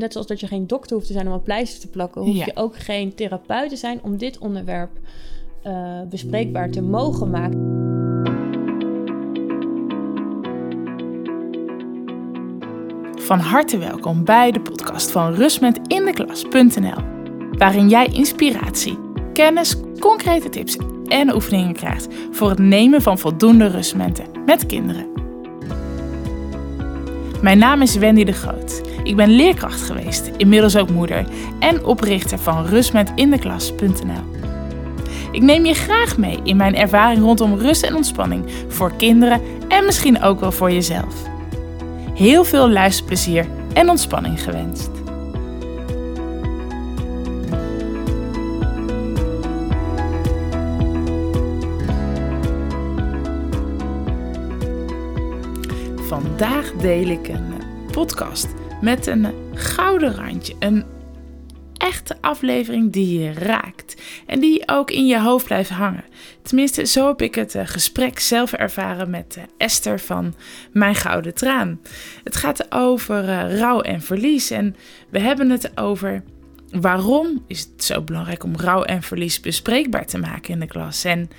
net zoals dat je geen dokter hoeft te zijn om een pleister te plakken, hoef Ja. je ook geen therapeut te zijn om dit onderwerp eh, bespreekbaar te mogen maken. Van harte welkom bij de podcast van rustmetindeklas.nl, waarin jij inspiratie, kennis, concrete tips en oefeningen krijgt voor het nemen van voldoende rustmomenten met kinderen. Mijn naam is Wendy de Groot. Ik ben leerkracht geweest, inmiddels ook moeder en oprichter van rustmetindeklas.nl. Ik neem je graag mee in mijn ervaring rondom rust en ontspanning voor kinderen en misschien ook wel voor jezelf. Heel veel luisterplezier en ontspanning gewenst. Vandaag deel ik een eh, podcast met een eh, gouden randje. Een echte aflevering die je raakt en die ook in je hoofd blijft hangen. Tenminste, zo heb ik het eh, gesprek zelf ervaren met Esther van Mijn Gouden Traan. Het gaat over rouw en verlies en we hebben het over waarom is het zo belangrijk om rouw en verlies bespreekbaar te maken in de klas en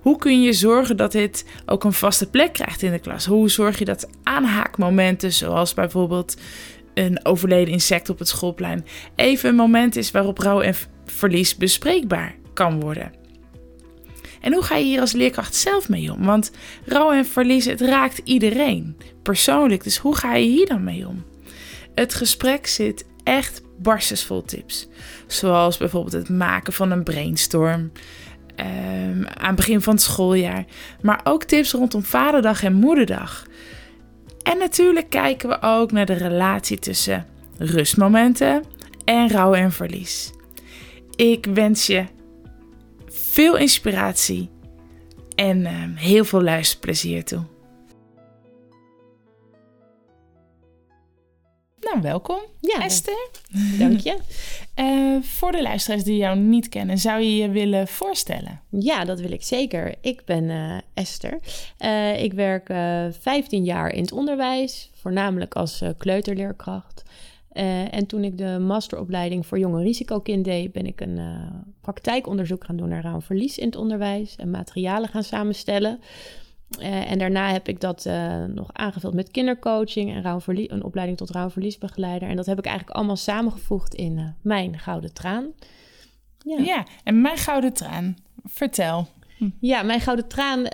hoe kun je zorgen dat dit ook een vaste plek krijgt in de klas? Hoe zorg je dat aanhaakmomenten, zoals bijvoorbeeld een overleden insect op het schoolplein, even een moment is waarop rouw en verlies bespreekbaar kan worden? En hoe ga je hier als leerkracht zelf mee om? Want rouw en verlies, het raakt iedereen persoonlijk. Dus hoe ga je hier dan mee om? Het gesprek zit echt barstensvol tips. Zoals bijvoorbeeld het maken van een brainstorm ehm, aan het begin van het schooljaar. Maar ook tips rondom Vaderdag en Moederdag. En natuurlijk kijken we ook naar de relatie tussen rustmomenten en rouw en verlies. Ik wens je veel inspiratie en ehm, heel veel luisterplezier toe. Nou, welkom Ja, Esther. dank je. Eh, voor de luisteraars die jou niet kennen, zou je je willen voorstellen? Ja, dat wil ik zeker. Ik ben eh, Esther. Eh, ik werk eh 15 jaar in het onderwijs, voornamelijk als kleuterleerkracht. En toen ik de masteropleiding voor jonge risicokind deed, ben ik een praktijkonderzoek gaan doen naar rouw en verlies in het onderwijs en materialen gaan samenstellen. Eh, en daarna heb ik dat eh, nog aangevuld met kindercoaching en een opleiding tot rouw- en dat heb ik eigenlijk allemaal samengevoegd in eh, mijn gouden traan. Ja. Ja, en mijn gouden traan. Vertel. Ja, mijn gouden traan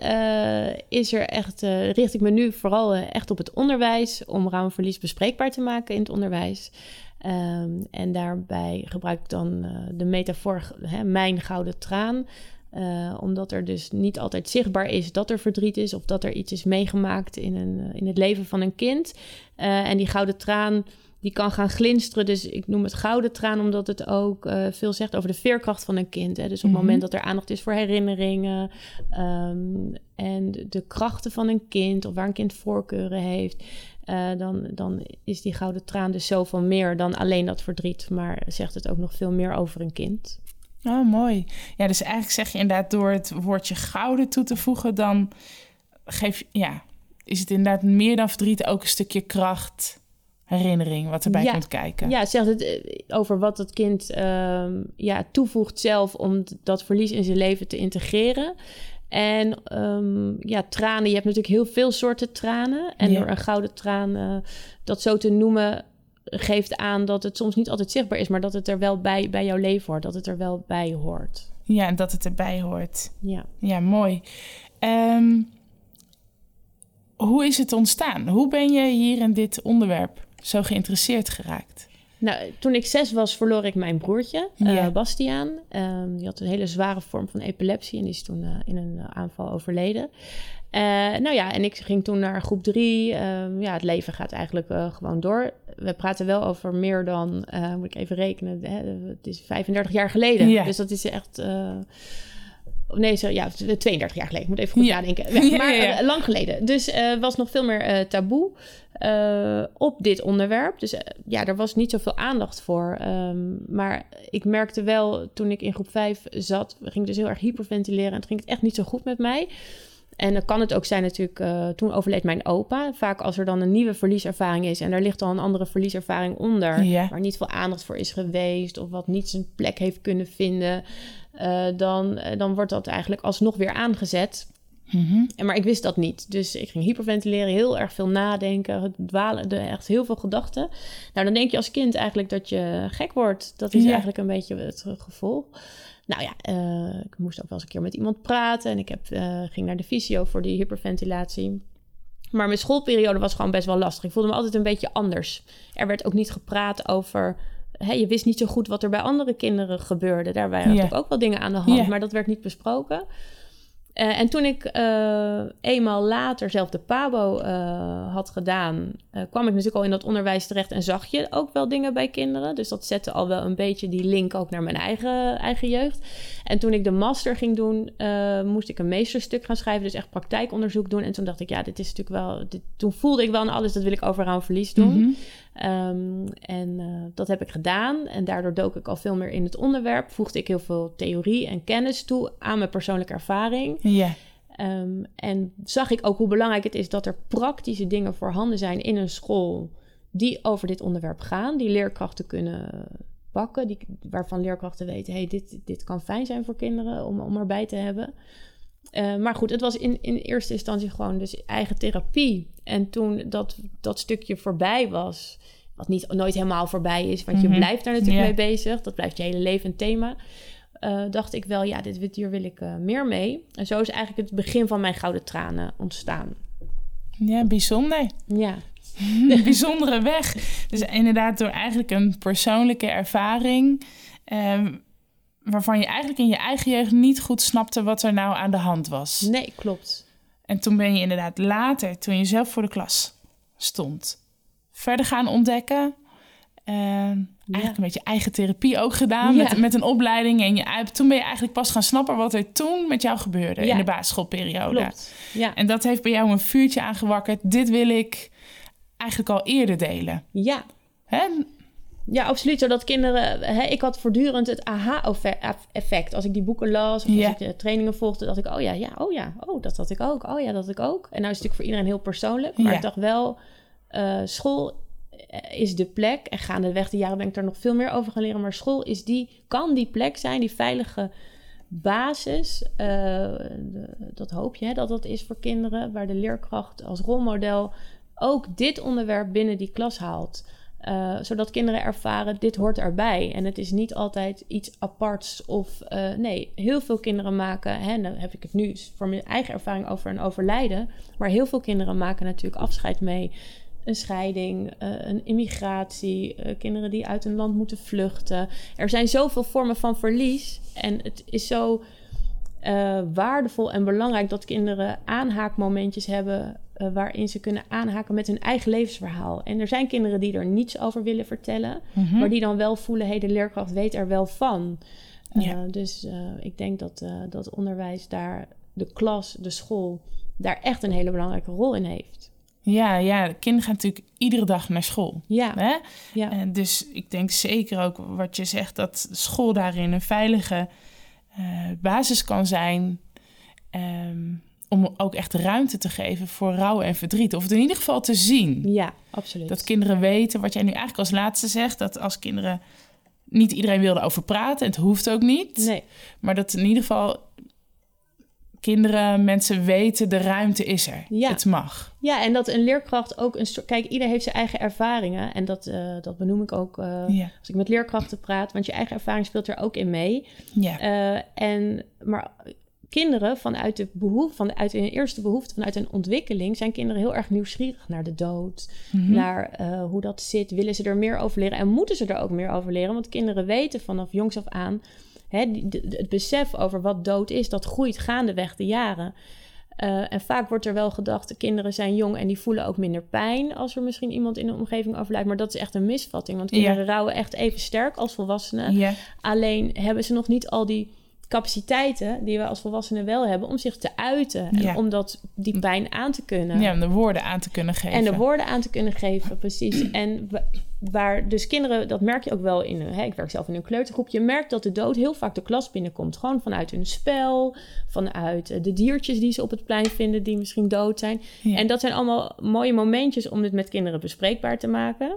is er echt, richt ik me nu vooral echt op het onderwijs, om rouw en verlies bespreekbaar te maken in het onderwijs. Ehm, en daarbij gebruik ik dan de metafoor, hè, mijn gouden traan. Eh, omdat er dus niet altijd zichtbaar is dat er verdriet is of dat er iets is meegemaakt in, een, eh, in het leven van een kind. Eh, en die gouden traan, die kan gaan glinsteren. Dus ik noem het gouden traan, omdat het ook veel zegt over de veerkracht van een kind. Hè? Dus op het Mhm. moment dat er aandacht is voor herinneringen ehm, en de, krachten van een kind, of waar een kind voorkeuren heeft, dan, dan is die gouden traan dus zoveel meer dan alleen dat verdriet. Maar zegt het ook nog veel meer over een kind. Oh, mooi. Ja, dus eigenlijk zeg je inderdaad door het woordje gouden toe te voegen, dan geef je, ja, is het inderdaad meer dan verdriet ook een stukje kracht, herinnering, wat erbij Ja. komt kijken. Ja, zegt het eh, over wat het kind ehm, ja, toevoegt zelf om dat verlies in zijn leven te integreren. En ehm, ja, tranen, je hebt natuurlijk heel veel soorten tranen. En Ja. door een gouden traan eh, dat zo te noemen, geeft aan dat het soms niet altijd zichtbaar is, maar dat het er wel bij, bij jouw leven hoort. Dat het er wel bij hoort. Ja, en dat het erbij hoort. Ja. Ja, mooi. Ehm, hoe is het ontstaan? Hoe ben je hier in dit onderwerp zo geïnteresseerd geraakt? Nou, toen ik zes was, verloor ik mijn broertje, eh. Bastiaan. Ehm, die had een hele zware vorm van epilepsie en die is toen eh, in een eh, aanval overleden. Nou ja, en ik ging toen naar groep drie. Ehm, ja, het leven gaat eigenlijk gewoon door. We praten wel over meer dan, moet ik even rekenen, hè, het is 35 jaar geleden. Dus dat is echt... eh, Nee, zo, ja, 32 jaar geleden. Ik moet even goed Ja. nadenken. Ja, maar ja, eh, lang geleden. Dus er was nog veel meer eh, taboe eh, op dit onderwerp. Dus eh, ja, er was niet zoveel aandacht voor. Ehm, maar ik merkte wel, toen ik in groep 5 zat... ging ik dus heel erg hyperventileren... en het ging het echt niet zo goed met mij. En dan kan het ook zijn natuurlijk, uh, toen overleed mijn opa. Vaak als er dan een nieuwe verlieservaring is en daar ligt al een andere verlieservaring onder, waar niet veel aandacht voor is geweest of wat niet zijn plek heeft kunnen vinden, eh, dan, eh, dan wordt dat eigenlijk alsnog weer aangezet. En, maar ik wist dat niet. Dus ik ging hyperventileren, heel erg veel nadenken, dwalen, echt heel veel gedachten. Nou, dan denk je als kind eigenlijk dat je gek wordt. Dat is Ja. eigenlijk een beetje het gevolg. Nou ja, eh, ik moest ook wel eens een keer met iemand praten. En ik heb, ging naar de fysio voor die hyperventilatie. Maar mijn schoolperiode was gewoon best wel lastig. Ik voelde me altijd een beetje anders. Er werd ook niet gepraat over... Hè, je wist niet zo goed wat er bij andere kinderen gebeurde. Daar waren Ja. natuurlijk ook wel dingen aan de hand. Maar dat werd niet besproken. Eh, en toen ik eh, eenmaal later zelf de PABO eh, had gedaan, kwam ik natuurlijk al in dat onderwijs terecht en zag je ook wel dingen bij kinderen. Dus dat zette al wel een beetje die link ook naar mijn eigen, eigen jeugd. En toen ik de master ging doen, eh, moest ik een meesterstuk gaan schrijven, dus echt praktijkonderzoek doen. En toen dacht ik, ja, dit is natuurlijk wel. Dit, toen voelde ik wel aan alles, dat wil ik overal verlies doen. Ehm, en eh, dat heb ik gedaan. En daardoor dook ik al veel meer in het onderwerp. Voegde ik heel veel theorie en kennis toe aan mijn persoonlijke ervaring. Ja. Ehm, en zag ik ook hoe belangrijk het is dat er praktische dingen voorhanden zijn in een school die over dit onderwerp gaan, die leerkrachten kunnen pakken, die, waarvan leerkrachten weten, hey, dit, dit kan fijn zijn voor kinderen om, om erbij te hebben. Eh, maar goed, het was in, in eerste instantie gewoon dus eigen therapie. En toen dat, dat stukje voorbij was, wat niet nooit helemaal voorbij is, want Mhm. je blijft daar natuurlijk mee bezig. Dat blijft je hele leven een thema. eh, dacht ik wel, ja, dit, hier wil ik eh, meer mee. En zo is eigenlijk het begin van mijn gouden tranen ontstaan. ja, bijzonder. Ja, Een bijzondere weg. Dus inderdaad, door eigenlijk een persoonlijke ervaring. ehm, waarvan je eigenlijk in je eigen jeugd niet goed snapte wat er nou aan de hand was. nee, klopt. En toen ben je inderdaad later, toen je zelf voor de klas stond, verder gaan ontdekken. Ehm, eigenlijk een beetje eigen therapie ook gedaan Ja. met, met een opleiding. En je, toen ben je eigenlijk pas gaan snappen wat er toen met jou gebeurde Ja. in de basisschoolperiode. Klopt. Ja, En dat heeft bij jou een vuurtje aangewakkerd. Dit wil ik eigenlijk al eerder delen. ja. Hè? Ja, absoluut. Zodat kinderen... Hè, ik had voortdurend het aha-effect. Als ik die boeken las of als ik de trainingen volgde... dacht ik, oh ja, ja, oh ja. Oh, dat had ik ook. Oh ja, dat had ik ook. En nou is het natuurlijk voor iedereen heel persoonlijk. Maar Ja. ik dacht wel... eh, school eh, is de plek. En gaandeweg de jaren ben ik daar nog veel meer over gaan leren. Maar school is die, kan die plek zijn, die veilige basis. eh, de- dat hoop je hè, dat dat is voor kinderen. Waar de leerkracht als rolmodel ook dit onderwerp binnen die klas haalt. Eh, zodat kinderen ervaren, dit hoort erbij. En het is niet altijd iets aparts of... eh, nee, heel veel kinderen maken... Hè, dan heb ik het nu voor mijn eigen ervaring over een overlijden. Maar heel veel kinderen maken natuurlijk afscheid mee. Een scheiding, eh, een immigratie, kinderen die uit een land moeten vluchten. Er zijn zoveel vormen van verlies. En het is zo waardevol en belangrijk dat kinderen aanhaakmomentjes hebben eh, waarin ze kunnen aanhaken met hun eigen levensverhaal. En er zijn kinderen die er niets over willen vertellen, Mhm. maar die dan wel voelen: hey, de leerkracht weet er wel van. Eh, Ja. Dus eh, ik denk dat, dat onderwijs daar, de klas, de school, daar echt een hele belangrijke rol in heeft. Ja, ja, de kinderen gaan natuurlijk iedere dag naar school. Ja, Hè? ja. Dus ik denk zeker ook wat je zegt, dat school daarin een veilige basis kan zijn. ehm, om ook echt ruimte te geven voor rouw en verdriet. Of het in ieder geval te zien. ja, absoluut. Dat kinderen weten, wat jij nu eigenlijk als laatste zegt, dat als kinderen niet iedereen wilde over praten, en het hoeft ook niet, Nee, maar dat in ieder geval kinderen, mensen weten, de ruimte is er. Ja. Het mag. Ja, en dat een leerkracht ook een soort. Kijk, ieder heeft zijn eigen ervaringen. En dat, eh, dat benoem ik ook eh, Ja. als ik met leerkrachten praat. Want je eigen ervaring speelt er ook in mee. Ja. Eh, en, maar kinderen vanuit de behoefte, vanuit hun eerste behoefte, vanuit hun ontwikkeling, zijn kinderen heel erg nieuwsgierig naar de dood. Mhm. Naar eh, hoe dat zit. Willen ze er meer over leren? En moeten ze er ook meer over leren? Want kinderen weten vanaf jongs af aan. Hè, het besef over wat dood is, dat groeit gaandeweg de jaren. Eh, en vaak wordt er wel gedacht, de kinderen zijn jong en die voelen ook minder pijn als er misschien iemand in de omgeving overlijdt. Maar dat is echt een misvatting, want kinderen rouwen echt even sterk als volwassenen. Alleen hebben ze nog niet al die capaciteiten die we als volwassenen wel hebben om zich te uiten. En Ja. om dat, die pijn aan te kunnen. Ja, om de woorden aan te kunnen geven. En de woorden aan te kunnen geven, precies. En wa- waar dus kinderen, dat merk je ook wel in, hè, ik werk zelf in een kleutergroep, je merkt dat de dood heel vaak de klas binnenkomt. Gewoon vanuit hun spel, vanuit eh, de diertjes die ze op het plein vinden, die misschien dood zijn. Ja. En dat zijn allemaal mooie momentjes om dit met kinderen bespreekbaar te maken.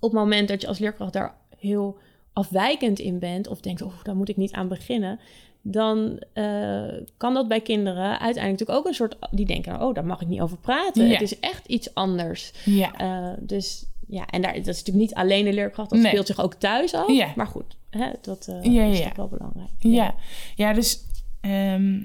Op het moment dat je als leerkracht daar heel afwijkend in bent, of denkt, oh, daar moet ik niet aan beginnen. Dan eh, kan dat bij kinderen uiteindelijk natuurlijk ook een soort... Die denken, oh, daar mag ik niet over praten. Ja. Het is echt iets anders. ja. Eh, dus ja, en daar, dat is natuurlijk niet alleen de leerkracht. Dat Nee. speelt zich ook thuis af. Ja. Maar goed, hè, dat Ja, ja, is toch wel belangrijk. Ja, ja dus ehm,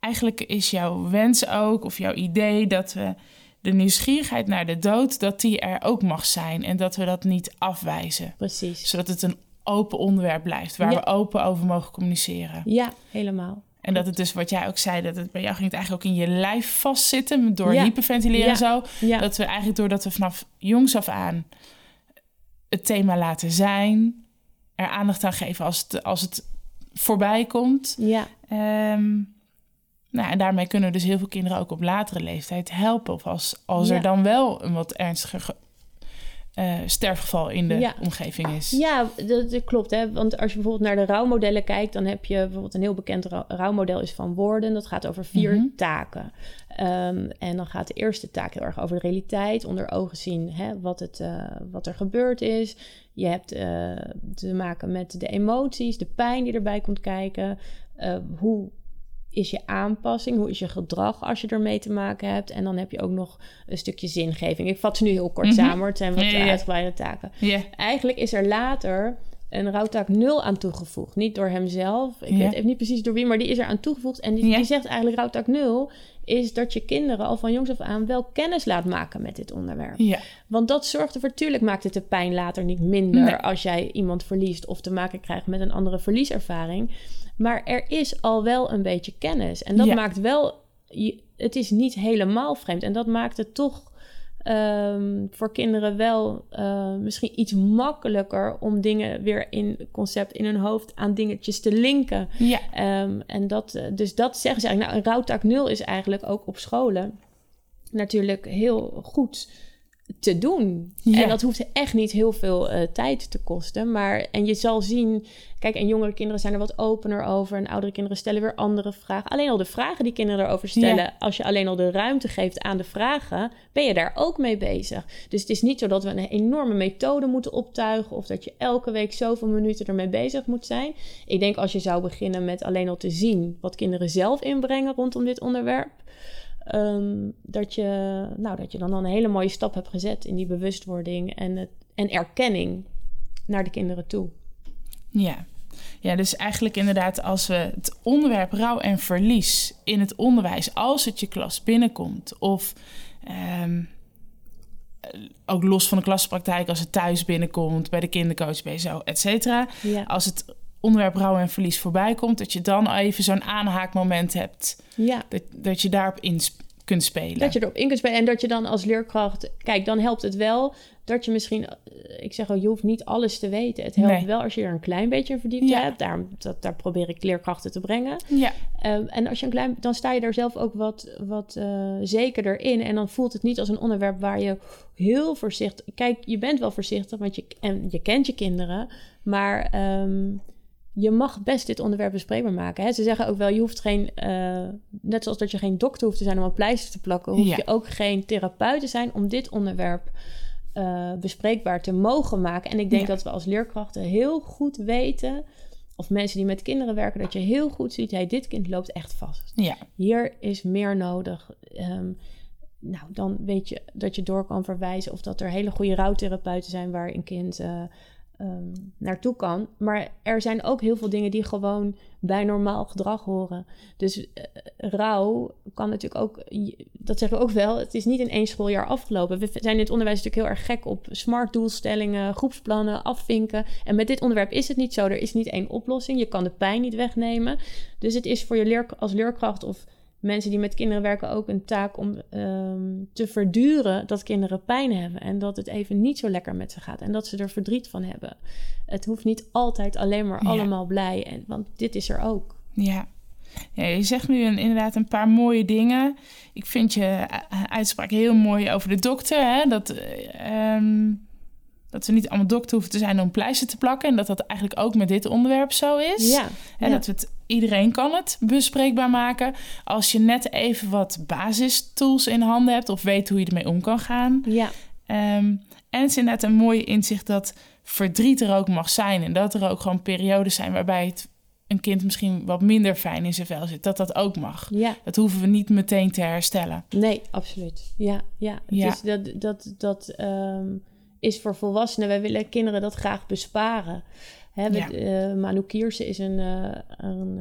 eigenlijk is jouw wens ook, of jouw idee, dat we de nieuwsgierigheid naar de dood, dat die er ook mag zijn en dat we dat niet afwijzen. Precies. Zodat het een open onderwerp blijft, waar Ja. we open over mogen communiceren. Ja, helemaal. En dat het dus, wat jij ook zei, dat het bij jou ging het eigenlijk ook in je lijf vastzitten door Ja. hyperventileren Ja. en zo. Ja, Dat we eigenlijk doordat we vanaf jongs af aan het thema laten zijn, er aandacht aan geven als het, als het voorbij komt. ja, Ehm, nou, en daarmee kunnen we dus heel veel kinderen ook op latere leeftijd helpen. Of als, als Ja. er dan wel een wat ernstiger ge- eh, sterfgeval in de Ja. omgeving is. ja dat, dat klopt. Hè? Want als je bijvoorbeeld naar de rouwmodellen kijkt... dan heb je bijvoorbeeld een heel bekend rou- rouwmodel is van woorden. Dat gaat over vier Mhm. taken. Ehm, en dan gaat de eerste taak heel erg over de realiteit. Onder ogen zien hè, wat, het, eh, wat er gebeurd is. Je hebt eh, te maken met de emoties, de pijn die erbij komt kijken. Hoe is je aanpassing? Hoe is je gedrag als je ermee te maken hebt? En dan heb je ook nog een stukje zingeving. Ik vat ze nu heel kort Mhm. samen, hoor. het zijn wat Ja, ja, ja. uitgebreide taken. Ja. Eigenlijk is er later een rouwtaak 0 aan toegevoegd. Niet door hemzelf. Ik Ja. weet even niet precies door wie, maar die is er aan toegevoegd. En die, Ja. die zegt eigenlijk rouwtaak 0 is dat je kinderen al van jongs af aan wel kennis laat maken met dit onderwerp. Ja. Want dat zorgt ervoor, tuurlijk maakt het de pijn later niet minder Nee. als jij iemand verliest of te maken krijgt met een andere verlieservaring. Maar er is al wel een beetje kennis. En dat maakt wel, het is niet helemaal vreemd. En dat maakt het toch ehm, voor kinderen wel eh, misschien iets makkelijker om dingen weer in concept in hun hoofd aan dingetjes te linken. Ja. Ehm, en dat, eh, dus dat zeggen ze eigenlijk. Nou, een rouwtaak 0 is eigenlijk ook op scholen natuurlijk heel goed te doen. Ja. En dat hoeft echt niet heel veel eh, tijd te kosten. Maar, en je zal zien, kijk, en jongere kinderen zijn er wat opener over. En oudere kinderen stellen weer andere vragen. Alleen al de vragen die kinderen erover stellen, Ja. als je alleen al de ruimte geeft aan de vragen, ben je daar ook mee bezig. Dus het is niet zo dat we een enorme methode moeten optuigen. Of dat je elke week zoveel minuten ermee bezig moet zijn. Ik denk als je zou beginnen met alleen al te zien wat kinderen zelf inbrengen rondom dit onderwerp. Ehm, dat, je, nou, dat je dan al een hele mooie stap hebt gezet in die bewustwording en, het, en erkenning naar de kinderen toe. Ja. Ja, dus eigenlijk inderdaad als we het onderwerp rouw en verlies in het onderwijs, als het je klas binnenkomt, of ehm, eh, ook los van de klaspraktijk, als het thuis binnenkomt, bij de kindercoach, bij zo, et cetera. Ja, Als het onderwerp rouw en verlies voorbij komt, dat je dan even zo'n aanhaakmoment hebt, ja. dat, dat je daarop in kunt spelen. Dat je erop in kunt spelen en dat je dan als leerkracht... Kijk, dan helpt het wel dat je misschien... eh, Ik zeg al, je hoeft niet alles te weten. Het helpt Nee. wel als je er een klein beetje in verdiept Ja. hebt. Daar, dat, daar probeer ik leerkrachten te brengen. Ja, Ehm, en als je een klein, dan sta je daar zelf ook wat, wat eh, zekerder in. En dan voelt het niet als een onderwerp waar je heel voorzichtig. Kijk, je bent wel voorzichtig, want je, en je kent je kinderen. Maar ehm, je mag best dit onderwerp bespreekbaar maken. Hè? Ze zeggen ook wel, je hoeft geen. eh, net zoals dat je geen dokter hoeft te zijn om een pleister te plakken, hoef Ja. je ook geen therapeut te zijn om dit onderwerp. eh, bespreekbaar te mogen maken. En ik denk Ja. dat we als leerkrachten heel goed weten of mensen die met kinderen werken, dat je heel goed ziet, hey, dit kind loopt echt vast. ja, Hier is meer nodig. Ehm, nou, dan weet je dat je door kan verwijzen of dat er hele goede rouwtherapeuten zijn waar een kind eh, ehm, naartoe kan. Maar er zijn ook heel veel dingen die gewoon bij normaal gedrag horen. Dus eh, rouw kan natuurlijk ook, dat zeggen we ook wel, het is niet in één schooljaar afgelopen. We zijn in het onderwijs natuurlijk heel erg gek op smart doelstellingen, groepsplannen, afvinken. En met dit onderwerp is het niet zo. Er is niet één oplossing. Je kan de pijn niet wegnemen. Dus het is voor je als leerkracht of mensen die met kinderen werken ook een taak om ehm, te verduren dat kinderen pijn hebben en dat het even niet zo lekker met ze gaat en dat ze er verdriet van hebben. Het hoeft niet altijd alleen maar Ja. allemaal blij, en, want dit is er ook. Ja. ja je zegt nu een, inderdaad een paar mooie dingen. Ik vind je uitspraak heel mooi over de dokter. Hè? Dat, eh, ehm, dat we niet allemaal dokter hoeven te zijn om pleister te plakken. En dat dat eigenlijk ook met dit onderwerp zo is. Ja, ja. Dat we het, iedereen kan het bespreekbaar maken. Als je net even wat basistools in handen hebt... of weet hoe je ermee om kan gaan. ja, Ehm, en het is inderdaad een mooie inzicht dat verdriet er ook mag zijn. En dat er ook gewoon periodes zijn waarbij het een kind misschien wat minder fijn in zijn vel zit. Dat dat ook mag. ja. Dat hoeven we niet meteen te herstellen. Nee, absoluut. Ja, ja. Is dat dat, dat ehm, is voor volwassenen. Wij willen kinderen dat graag besparen. Hè, Ja. eh, Manu Kiersen is een, eh, een,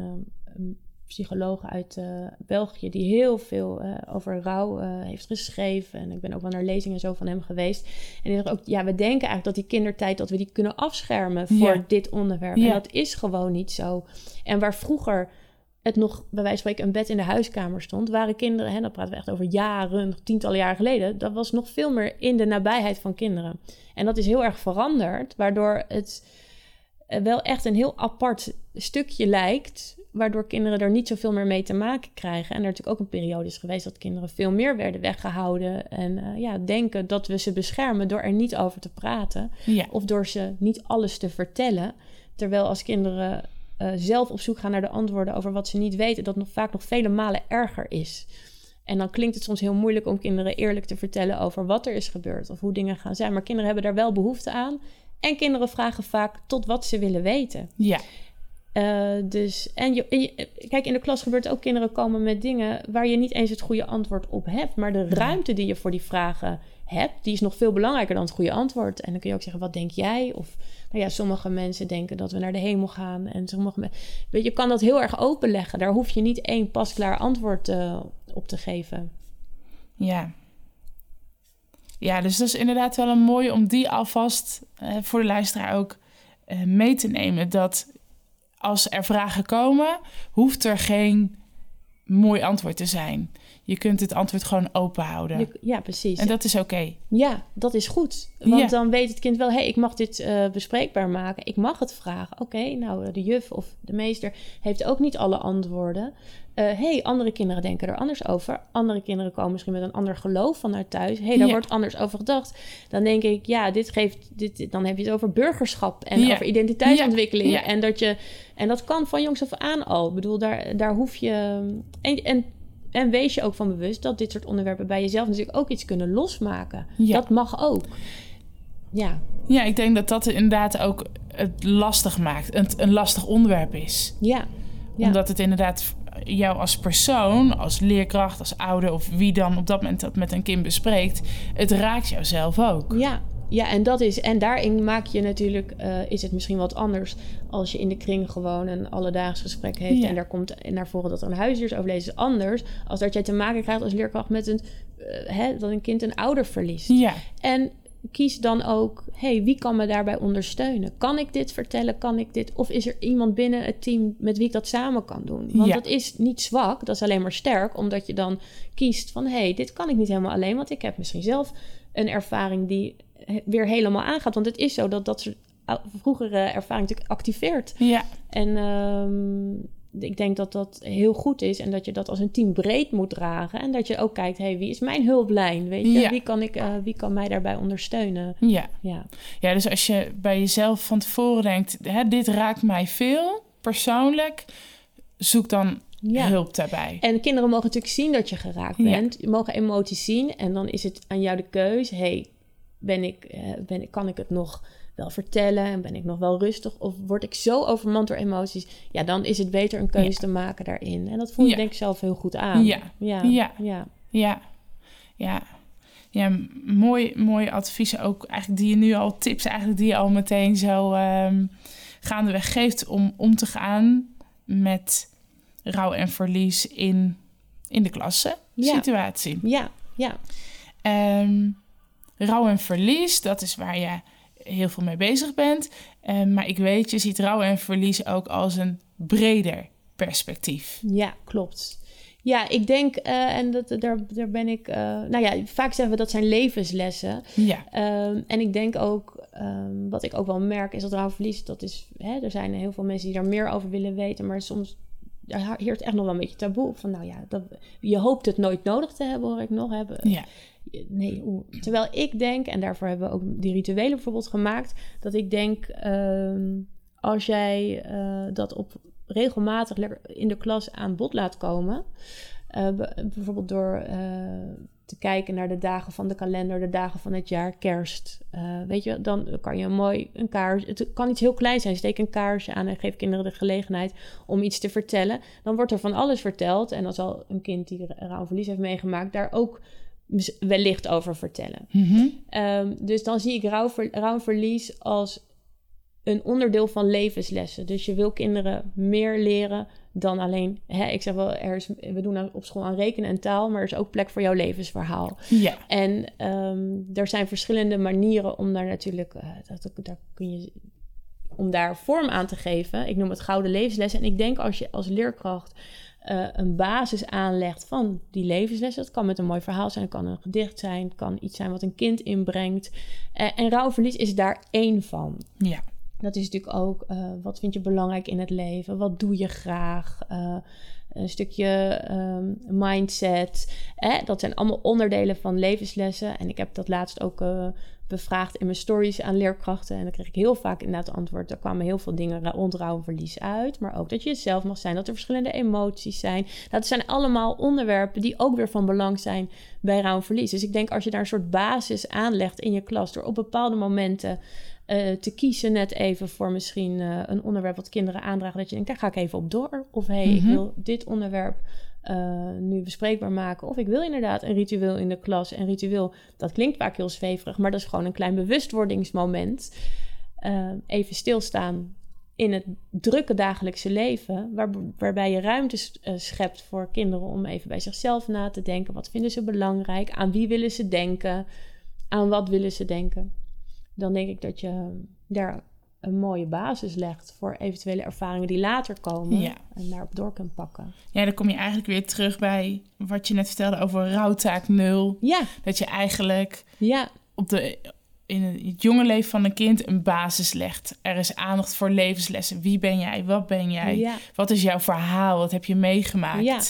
een psycholoog uit België... die heel veel over rouw heeft geschreven. En ik ben ook wel naar lezingen zo van hem geweest. En die zegt ook, ja, we denken eigenlijk dat die kindertijd... dat we die kunnen afschermen voor Ja. dit onderwerp. Ja. En dat is gewoon niet zo. En waar vroeger het nog, bij wijze van spreken, een bed in de huiskamer stond, waren kinderen, hè, dan praten we echt over jaren, tientallen jaren geleden, dat was nog veel meer in de nabijheid van kinderen. En dat is heel erg veranderd, waardoor het eh, wel echt een heel apart stukje lijkt, waardoor kinderen er niet zoveel meer mee te maken krijgen. En er natuurlijk ook een periode is geweest dat kinderen veel meer werden weggehouden en eh, ja, denken dat we ze beschermen door er niet over te praten Ja, of door ze niet alles te vertellen. Terwijl als kinderen eh, zelf op zoek gaan naar de antwoorden over wat ze niet weten, dat nog vaak nog vele malen erger is. En dan klinkt het soms heel moeilijk om kinderen eerlijk te vertellen over wat er is gebeurd of hoe dingen gaan zijn. Maar kinderen hebben daar wel behoefte aan. En kinderen vragen vaak tot wat ze willen weten. ja, Eh, dus, en je, en je- kijk, in de klas gebeurt ook kinderen komen met dingen waar je niet eens het goede antwoord op hebt. Maar de ruimte die je voor die vragen die is nog veel belangrijker dan het goede antwoord. En dan kun je ook zeggen, wat denk jij? Of, nou ja, sommige mensen denken dat we naar de hemel gaan. En sommige mensen, weet je, je kan dat heel erg openleggen. Daar hoef je niet één pasklaar antwoord eh, op te geven. ja. Ja, dus dat is inderdaad wel een mooie om die alvast eh, voor de luisteraar ook eh, mee te nemen. Dat als er vragen komen, hoeft er geen mooi antwoord te zijn. Je kunt het antwoord gewoon open houden. Je- ja, precies. En dat is oké. Ja, dat is goed. Want Ja. dan weet het kind wel, hé, hey, ik mag dit eh, bespreekbaar maken. Ik mag het vragen. Oké, nou, de juf of de meester heeft ook niet alle antwoorden. Hé, hey, andere kinderen denken er anders over. Andere kinderen komen misschien met een ander geloof vanuit thuis. Hé, hey, daar Ja. wordt anders over gedacht. Dan denk ik, ja, dit geeft, dit, dan heb je het over burgerschap en Ja. over identiteitsontwikkeling. En, dat je, en dat kan van jongs af aan al. Ik bedoel, daar, daar hoef je... En, en, en wees je ook van bewust dat dit soort onderwerpen bij jezelf natuurlijk ook iets kunnen losmaken. Ja. Dat mag ook. Ja, Ja, ik denk dat dat inderdaad ook het lastig maakt. Het een lastig onderwerp is. ja, ja. Omdat het inderdaad jou als persoon, als leerkracht, als ouder of wie dan op dat moment dat met een kind bespreekt, het raakt jou zelf ook. ja. Ja, en dat is. En daarin maak je natuurlijk. eh, is het misschien wat anders. als je in de kring gewoon een alledaags gesprek heeft. Ja. en daar komt naar voren dat er een huisdier is overleden. is anders. als dat jij te maken krijgt als leerkracht met een. eh, hè, dat een kind een ouder verliest. Ja, En kies dan ook, hey, wie kan me daarbij ondersteunen? Kan ik dit vertellen? Kan ik dit? Of is er iemand binnen het team met wie ik dat samen kan doen? Want Ja. dat is niet zwak, dat is alleen maar sterk, omdat je dan kiest van, hey, dit kan ik niet helemaal alleen, want ik heb misschien zelf een ervaring die weer helemaal aangaat. Want het is zo dat dat soort vroegere ervaring natuurlijk activeert. ja, En ehm, ik denk dat dat heel goed is en dat je dat als een team breed moet dragen. En dat je ook kijkt, hey, wie is mijn hulplijn? Weet je, Ja. wie, kan ik, eh, wie kan mij daarbij ondersteunen? ja. Ja, Ja, dus als je bij jezelf van tevoren denkt, hè, dit raakt mij veel, persoonlijk, zoek dan ja. hulp daarbij. En kinderen mogen natuurlijk zien dat je geraakt bent. Je mogen emoties zien en dan is het aan jou de keus. hey, ben ik, eh, ben, ik- kan ik het nog wel vertellen en ben ik nog wel rustig? Of word ik zo overmand door emoties? Ja, dan is het beter een keuze Ja. te maken daarin. En dat voel je Ja. denk ik zelf heel goed aan. Ja. ja, Ja. ja. Ja, ja. Ja, mooi, mooie adviezen ook eigenlijk die je nu al, tips eigenlijk die je al meteen zo ehm gaandeweg geeft om om te gaan met rouw en verlies in, in de klasse situatie. ja, ja. Ehm, rouw en verlies, dat is waar je heel veel mee bezig bent. Ehm, maar ik weet, je ziet rouw en verlies ook als een breder perspectief. Ja, klopt. Ja, ik denk, eh, en dat, daar, daar ben ik... Uh, nou ja, vaak zeggen we dat zijn levenslessen. Ja. Um, en ik denk ook, um, wat ik ook wel merk, is dat rouwverlies... dat is, hè, er zijn heel veel mensen die daar meer over willen weten... maar soms daar heert echt nog wel een beetje taboe van... nou ja, dat, je hoopt het nooit nodig te hebben, hoor ik nog hebben. Ja. Nee, terwijl ik denk, en daarvoor hebben we ook die rituelen bijvoorbeeld gemaakt... dat ik denk, um, als jij uh, dat op regelmatig lekker in de klas aan bod laat komen. Uh, bijvoorbeeld door uh, te kijken naar de dagen van de kalender, de dagen van het jaar, kerst. Uh, weet je, dan kan je een mooi een kaars. Het kan iets heel kleins zijn. Steek een kaarsje aan en geef kinderen de gelegenheid om iets te vertellen. Dan wordt er van alles verteld. En dan zal een kind die rouwverlies heeft meegemaakt, daar ook wellicht over vertellen. Mm -hmm. um, dus dan zie ik rouwver, rouwverlies als een onderdeel van levenslessen. Dus je wil kinderen meer leren dan alleen... Hè, ik zeg wel, er is, we doen op school aan rekenen en taal... maar er is ook plek voor jouw levensverhaal. Ja. En um, er zijn verschillende manieren om daar natuurlijk... Uh, dat, daar kun je, om daar vorm aan te geven. Ik noem het gouden levenslessen. En ik denk als je als leerkracht... Uh, een basis aanlegt van die levenslessen. Dat kan met een mooi verhaal zijn, het kan een gedicht zijn, het kan iets zijn wat een kind inbrengt. Uh, en rouwverlies is daar één van. Ja. Dat is natuurlijk ook, uh, wat vind je belangrijk in het leven? Wat doe je graag? Een stukje um, mindset. Eh, dat zijn allemaal onderdelen van levenslessen. En ik heb dat laatst ook bevraagd in mijn stories aan leerkrachten. En dan kreeg ik heel vaak inderdaad antwoord. Er kwamen heel veel dingen rond rouwverlies uit. Maar ook dat je jezelf mag zijn. Dat er verschillende emoties zijn. Dat zijn allemaal onderwerpen die ook weer van belang zijn bij rouwverlies. Dus ik denk als je daar een soort basis aanlegt in je klas. Door op bepaalde momenten uh, te kiezen net even voor misschien uh, een onderwerp wat kinderen aandragen. Dat je denkt, daar ga ik even op door. Of hé, hey, ik wil dit onderwerp uh, nu bespreekbaar maken. Of ik wil inderdaad een ritueel in de klas. En ritueel, dat klinkt vaak heel zweverig, maar dat is gewoon een klein bewustwordingsmoment. even stilstaan in het drukke dagelijkse leven, waar, waarbij je ruimte schept voor kinderen om even bij zichzelf na te denken. Wat vinden ze belangrijk? Aan wie willen ze denken? Aan wat willen ze denken? dan denk ik dat je daar een mooie basis legt voor eventuele ervaringen die later komen ja. en daarop door kunt pakken. Ja, dan kom je eigenlijk weer terug bij wat je net vertelde over rouwtaak nul. Ja. Dat je eigenlijk ja. op de, in het jonge leven van een kind een basis legt. Er is aandacht voor levenslessen. Wie ben jij? Wat ben jij? Ja. Wat is jouw verhaal? Wat heb je meegemaakt? Ja.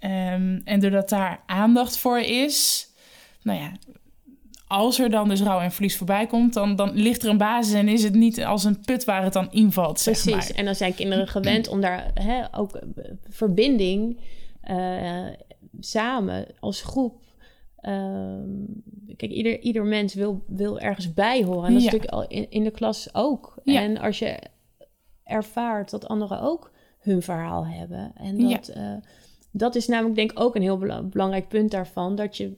ja. Um, en doordat daar aandacht voor is, nou ja, als er dan dus rouw en verlies voorbij komt, dan, dan ligt er een basis en is het niet als een put waar het dan invalt. Zeg Precies, maar. en dan zijn kinderen gewend om daar hè, ook verbinding uh, samen als groep. Uh, kijk, ieder, ieder mens wil, wil ergens bij horen. En dat is natuurlijk al in, in de klas ook. Ja. En als je ervaart dat anderen ook hun verhaal hebben. En Ja. dat, eh, dat is namelijk denk ik ook een heel bela- belangrijk punt daarvan. Dat je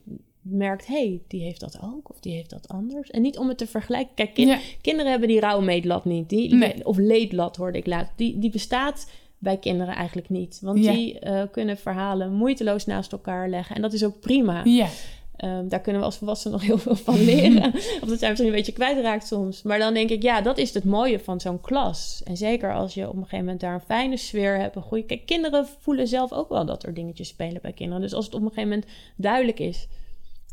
merkt, hé, hey, die heeft dat ook of die heeft dat anders. En niet om het te vergelijken. Kijk, kin- Ja. kinderen hebben die rauwe meetlat niet. Die, Nee. Of leedlat hoorde ik laat. Die, die bestaat bij kinderen eigenlijk niet. Want Ja. die eh, kunnen verhalen moeiteloos naast elkaar leggen. En dat is ook prima. Ja, Ehm, daar kunnen we als volwassenen nog heel veel van leren. of dat zijn misschien een beetje kwijtraakt soms. Maar dan denk ik, ja, dat is het mooie van zo'n klas. En zeker als je op een gegeven moment daar een fijne sfeer hebt. Een goede... Kijk, kinderen voelen zelf ook wel dat er dingetjes spelen bij kinderen. Dus als het op een gegeven moment duidelijk is...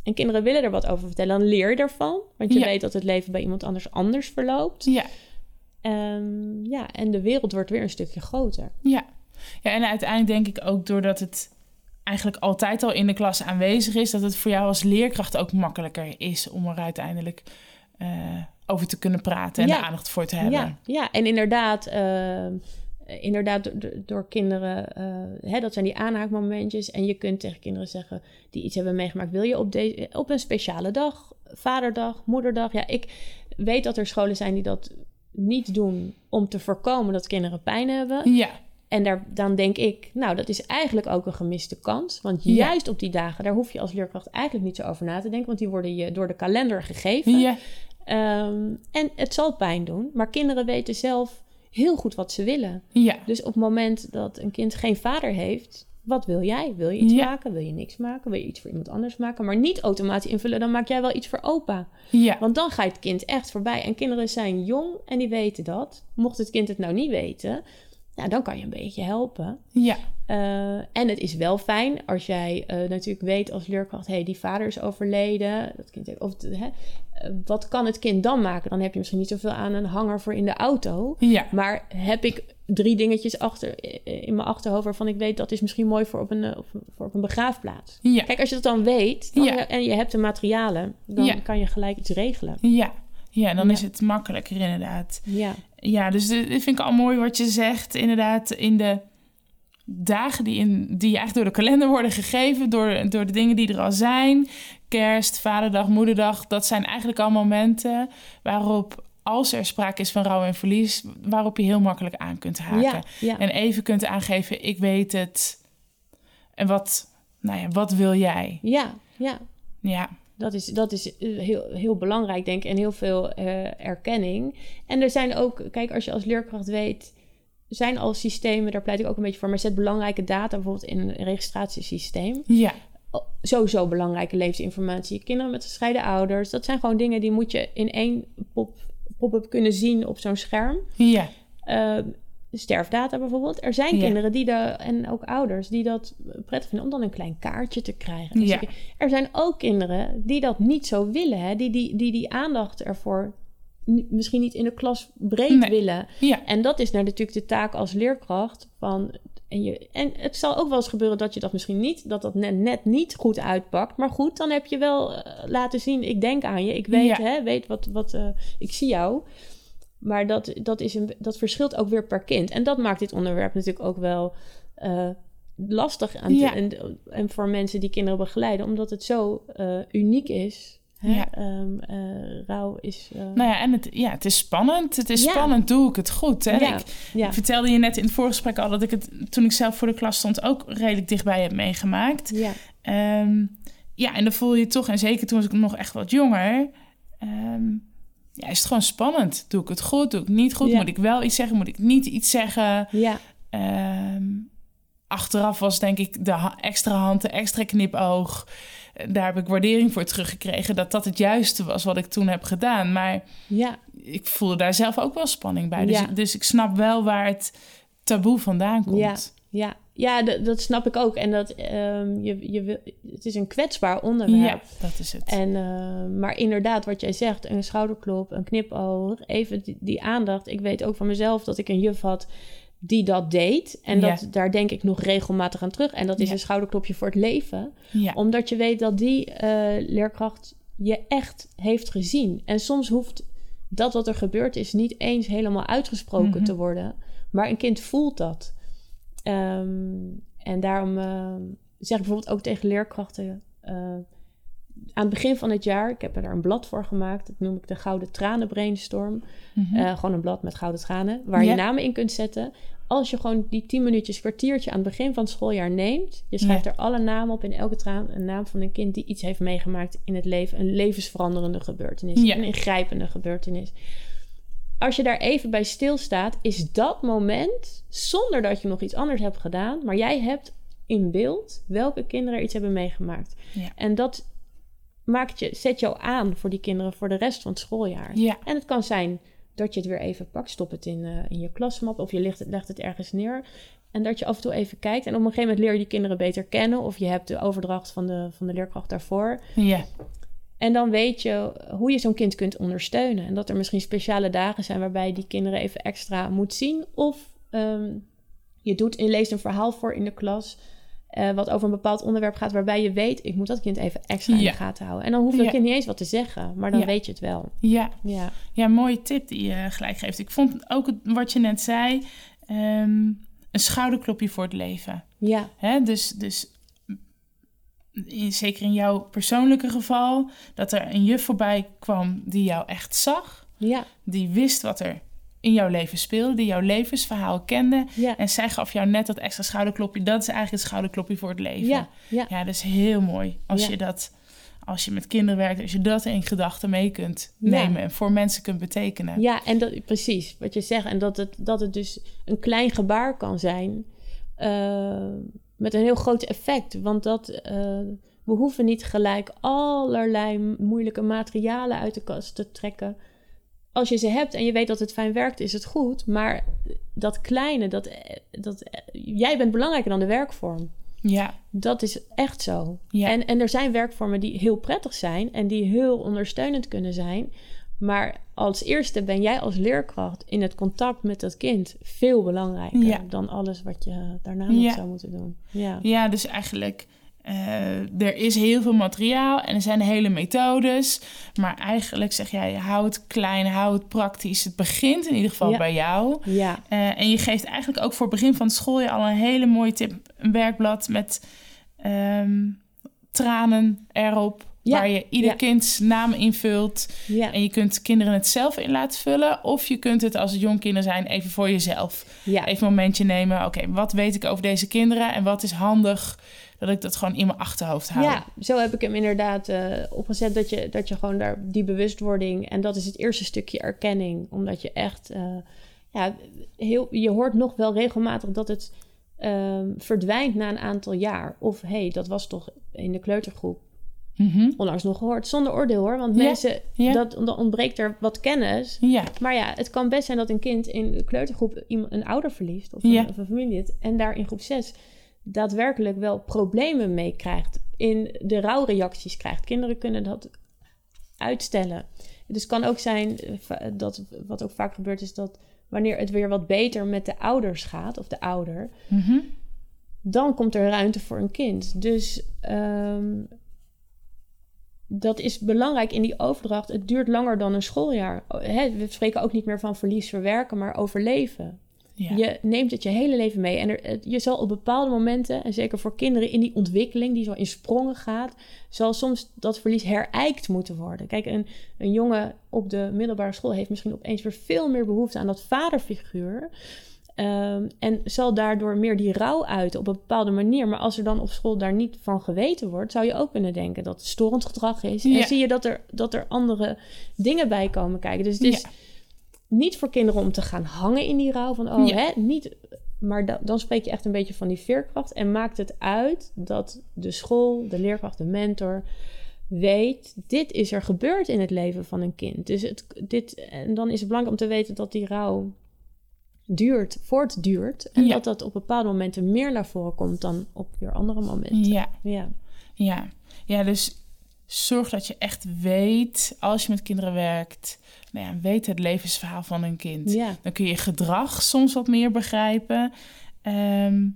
en kinderen willen er wat over vertellen, dan leer je ervan. Want je Ja. weet dat het leven bij iemand anders anders verloopt. ja, Ehm, ja, en de wereld wordt weer een stukje groter. ja. Ja, en uiteindelijk denk ik ook doordat het eigenlijk altijd al in de klas aanwezig is, dat het voor jou als leerkracht ook makkelijker is om er uiteindelijk eh, over te kunnen praten en Ja. de aandacht voor te hebben. Ja, ja, en inderdaad, ehm, inderdaad door, door- kinderen, eh, hè, dat zijn die aanhaakmomentjes. En je kunt tegen kinderen zeggen die iets hebben meegemaakt, wil je op, deze, op een speciale dag, vaderdag, moederdag. Ja, ik weet dat er scholen zijn die dat niet doen om te voorkomen dat kinderen pijn hebben. Ja, En daar, dan denk ik, nou, dat is eigenlijk ook een gemiste kans. Want Ja. juist op die dagen, daar hoef je als leerkracht eigenlijk niet zo over na te denken. Want die worden je door de kalender gegeven. ja, Ehm, en het zal pijn doen, maar kinderen weten zelf heel goed wat ze willen. ja, Dus op het moment dat een kind geen vader heeft, wat wil jij? Wil je iets Ja. maken? Wil je niks maken? Wil je iets voor iemand anders maken? Maar niet automatisch invullen, dan maak jij wel iets voor opa. ja. Want dan gaat het kind echt voorbij. En kinderen zijn jong en die weten dat. Mocht het kind het nou niet weten, nou, dan kan je een beetje helpen. Ja. Uh, en het is wel fijn als jij uh, natuurlijk weet als leerkracht... hé, hey, die vader is overleden. Dat kind, of, hè, wat kan het kind dan maken? Dan heb je misschien niet zoveel aan een hanger voor in de auto. Ja. Maar heb ik drie dingetjes achter, in mijn achterhoofd... waarvan ik weet dat is misschien mooi voor op een, voor op een begraafplaats. Ja. Kijk, als je dat dan weet dan, Ja. en je hebt de materialen... dan Ja. kan je gelijk iets regelen. Ja. Ja, dan is het makkelijker inderdaad. Ja, Ja, dus dit dit vind ik al mooi wat je zegt. Inderdaad, in de dagen die, in, die eigenlijk door de kalender worden gegeven, door, door de dingen die er al zijn. Kerst, vaderdag, moederdag, dat zijn eigenlijk al momenten waarop, als er sprake is van rouw en verlies, waarop je heel makkelijk aan kunt haken. ja, ja. En even kunt aangeven, ik weet het. En wat, nou ja, wat wil jij? ja, ja. Ja, Dat is, dat is eh, heel, heel belangrijk, denk ik, en heel veel eh, erkenning. En er zijn ook, kijk, als je als leerkracht weet, zijn al systemen, daar pleit ik ook een beetje voor, maar zet belangrijke data bijvoorbeeld in een registratiesysteem. ja, Sowieso belangrijke levensinformatie. Kinderen met gescheiden ouders, dat zijn gewoon dingen die moet je in één pop- pop-up kunnen zien op zo'n scherm. ja, Eh, sterfdata bijvoorbeeld. Er zijn Ja. kinderen die dat, en ook ouders die dat prettig vinden om dan een klein kaartje te krijgen. Dus Ja. Er zijn ook kinderen die dat niet zo willen, hè? Die, die, die die aandacht ervoor misschien niet in de klas breed Nee. willen. ja, En dat is nou natuurlijk de taak als leerkracht van. En, je, en het zal ook wel eens gebeuren dat je dat misschien niet, dat dat net, net niet goed uitpakt. Maar goed, dan heb je wel eh, laten zien, ik denk aan je, ik weet, Ja. hè, weet wat, wat eh, ik zie jou. Maar dat, dat, is een, dat verschilt ook weer per kind. En dat maakt dit onderwerp natuurlijk ook wel eh, lastig aan te- en, en voor mensen die kinderen begeleiden, omdat het zo uniek is. Hè? Ja. Ehm, eh, rouw is. eh, Nou ja, en het, ja, het is spannend. Het is Ja. spannend, doe ik het goed? Hè? ja, Ik, vertelde je net in het voorgesprek al dat ik het toen ik zelf voor de klas stond ook redelijk dichtbij heb meegemaakt. ja, Ehm, ja, en dan voel je toch, en zeker toen was ik nog echt wat jonger, ehm, ja, is het gewoon spannend. Doe ik het goed? Doe ik het niet goed? Moet ik wel iets zeggen? Moet ik niet iets zeggen? ja, achteraf was denk ik de extra hand, de extra knipoog. Daar heb ik waardering voor teruggekregen. Dat dat het juiste was wat ik toen heb gedaan. Maar ja. ik voelde daar zelf ook wel spanning bij. Dus, Ja. dus ik snap wel waar het taboe vandaan komt. Ja. Ja, dat snap ik ook. En dat ehm, je, je wil, het is een kwetsbaar onderwerp. Ja, dat is het. En, eh, maar inderdaad, wat jij zegt, een schouderklop, een knipoog, even die, die aandacht. Ik weet ook van mezelf dat ik een juf had die dat deed. En dat, daar denk ik nog regelmatig aan terug. En dat is een schouderklopje voor het leven. Omdat je weet dat die eh, leerkracht je echt heeft gezien. En soms hoeft dat wat er gebeurd is niet eens helemaal uitgesproken Mhm. te worden. Maar een kind voelt dat. Ehm, en daarom ehm, zeg ik bijvoorbeeld ook tegen leerkrachten... eh, aan het begin van het jaar, ik heb er een blad voor gemaakt. Dat noem ik de Gouden Tranen Brainstorm. Mhm. Eh, gewoon een blad met gouden tranen, waar je namen in kunt zetten. Als je gewoon die 10 minuutjes, kwartiertje aan het begin van het schooljaar neemt. Je schrijft er alle namen op in elke traan. Een naam van een kind die iets heeft meegemaakt in het leven. Een levensveranderende gebeurtenis. Een ingrijpende gebeurtenis. Als je daar even bij stilstaat, is dat moment, zonder dat je nog iets anders hebt gedaan, maar jij hebt in beeld welke kinderen er iets hebben meegemaakt. Ja. En dat maakt je, zet jou aan voor die kinderen voor de rest van het schooljaar. ja. En het kan zijn dat je het weer even pakt, stop het in, eh, in je klasmap of je legt het, legt het ergens neer. En dat je af en toe even kijkt. En op een gegeven moment leer je die kinderen beter kennen. Of je hebt de overdracht van de, van de leerkracht daarvoor. ja. En dan weet je hoe je zo'n kind kunt ondersteunen. En dat er misschien speciale dagen zijn waarbij je die kinderen even extra moet zien. Of ehm, je doet en leest een verhaal voor in de klas. Eh, wat over een bepaald onderwerp gaat, waarbij je weet, ik moet dat kind even extra in Ja. de gaten houden. En dan hoeft dat Ja. kind niet eens wat te zeggen, maar dan Ja. weet je het wel. ja. Ja, Ja, mooie tip die je gelijk geeft. Ik vond ook het- wat je net zei, ehm, een schouderklopje voor het leven. ja, Hè? Dus, dus in- zeker in jouw persoonlijke geval, dat er een juf voorbij kwam die jou echt zag, ja, die wist wat er in jouw leven speelde, die jouw levensverhaal kende. ja. En zij gaf jou net dat extra schouderklopje. Dat is eigenlijk het schouderklopje voor het leven. Ja, ja. Ja, dat is heel mooi. Als Ja. je dat, als je met kinderen werkt, als je dat in gedachten mee kunt nemen en voor mensen kunt betekenen. Ja, en dat, precies wat je zegt. En dat het, dat het dus een klein gebaar kan zijn eh, met een heel groot effect. Want dat, eh, we hoeven niet gelijk allerlei moeilijke materialen uit de kast te trekken. Als je ze hebt en je weet dat het fijn werkt, is het goed. Maar dat kleine, dat, dat, jij bent belangrijker dan de werkvorm. Ja. Dat is echt zo. Ja. En, en er zijn werkvormen die heel prettig zijn en die heel ondersteunend kunnen zijn. Maar als eerste ben jij als leerkracht in het contact met dat kind veel belangrijker Ja. dan alles wat je daarna nog Ja. zou moeten doen. Ja. Ja, dus eigenlijk, eh, er is heel veel materiaal en er zijn hele methodes. Maar eigenlijk zeg jij, hou het klein, hou het praktisch. Het begint in ieder geval Ja. bij jou. Ja. Eh, en je geeft eigenlijk ook voor het begin van het schooljaar al een hele mooie tip. Een werkblad met ehm, tranen erop. Ja, Waar je ieder kinds naam invult. Ja. En je kunt kinderen het zelf in laten vullen. Of je kunt het als het jong kinderen zijn even voor jezelf. ja. Even een momentje nemen. Oké, wat weet ik over deze kinderen? En wat is handig dat ik dat gewoon in mijn achterhoofd hou? Ja, zo heb ik hem inderdaad eh, opgezet. Dat je, dat je gewoon daar die bewustwording. En dat is het eerste stukje erkenning. Omdat je echt. eh, ja, heel, je hoort nog wel regelmatig dat het ehm, verdwijnt na een aantal jaar. Of hé, hey, dat was toch in de kleutergroep onlangs nog gehoord. Zonder oordeel hoor. Want Ja, mensen, ja. dat, dan ontbreekt er wat kennis. Ja, Maar ja, het kan best zijn dat een kind in de kleutergroep iemand, een ouder verliest. Of een, of een familielid. En daar in groep 6 daadwerkelijk wel problemen mee krijgt. In de rouwreacties krijgt. Kinderen kunnen dat uitstellen. Dus het kan ook zijn eh, va- dat wat ook vaak gebeurt is dat wanneer het weer wat beter met de ouders gaat of de ouder, Mhm. dan komt er ruimte voor een kind. Dus ehm, dat is belangrijk in die overdracht. Het duurt langer dan een schooljaar. Hè, we spreken ook niet meer van verlies verwerken, maar overleven. Ja. Je neemt het je hele leven mee. En er, je zal op bepaalde momenten, en zeker voor kinderen in die ontwikkeling, die zo in sprongen gaat, zal soms dat verlies herijkt moeten worden. Kijk, een, een jongen op de middelbare school heeft misschien opeens weer veel meer behoefte aan dat vaderfiguur. Ehm, en zal daardoor meer die rouw uiten op een bepaalde manier. Maar als er dan op school daar niet van geweten wordt, zou je ook kunnen denken dat het storend gedrag is. Ja. En zie je dat er, dat er andere dingen bij komen kijken. Dus het is Ja. Niet voor kinderen om te gaan hangen in die rouw. Van, oh, Ja. hè, niet... Maar da- dan spreek je echt een beetje van die veerkracht. En maakt het uit dat de school, de leerkracht, de mentor weet... dit is er gebeurd in het leven van een kind. Dus het, dit, en dan is het belangrijk om te weten dat die rouw duurt, voortduurt. En Ja. dat dat op bepaalde momenten meer naar voren komt dan op weer andere momenten. ja. Ja, Ja. ja, dus zorg dat je echt weet, als je met kinderen werkt, nou ja, weet het levensverhaal van een kind. ja. Dan kun je gedrag soms wat meer begrijpen. Ehm,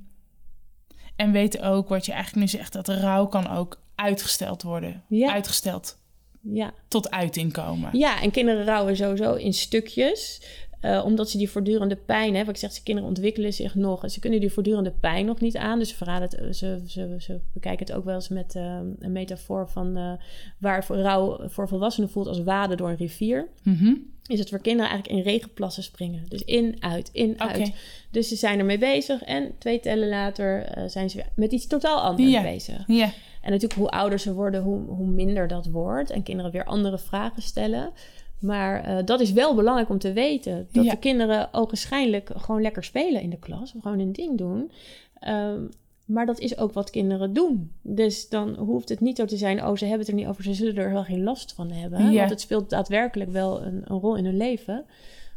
en weet ook wat je eigenlijk nu zegt, dat rouw kan ook uitgesteld worden. Ja. Uitgesteld ja. tot uiting komen. Ja, en kinderen rouwen sowieso in stukjes. Eh, omdat ze die voortdurende pijn hebben. Ik zeg, ze kinderen ontwikkelen zich nog. En ze kunnen die voortdurende pijn nog niet aan. Dus ze, verraden het, ze, ze, ze bekijken het ook wel eens met eh, een metafoor van... eh, waar voor rouw voor volwassenen voelt als waden door een rivier. Mhm. Is het voor kinderen eigenlijk in regenplassen springen. Dus in, uit, in, uit. Dus ze zijn ermee bezig. En twee tellen later eh, zijn ze weer met iets totaal anders bezig. Ja, En natuurlijk, hoe ouder ze worden, hoe, hoe minder dat wordt. En kinderen weer andere vragen stellen. Maar eh, dat is wel belangrijk om te weten. Dat Ja. de kinderen ogenschijnlijk gewoon lekker spelen in de klas. Of gewoon hun ding doen. Ehm, maar dat is ook wat kinderen doen. Dus dan hoeft het niet zo te zijn... oh, ze hebben het er niet over, ze zullen er wel geen last van hebben. Ja. Want het speelt daadwerkelijk wel een, een rol in hun leven.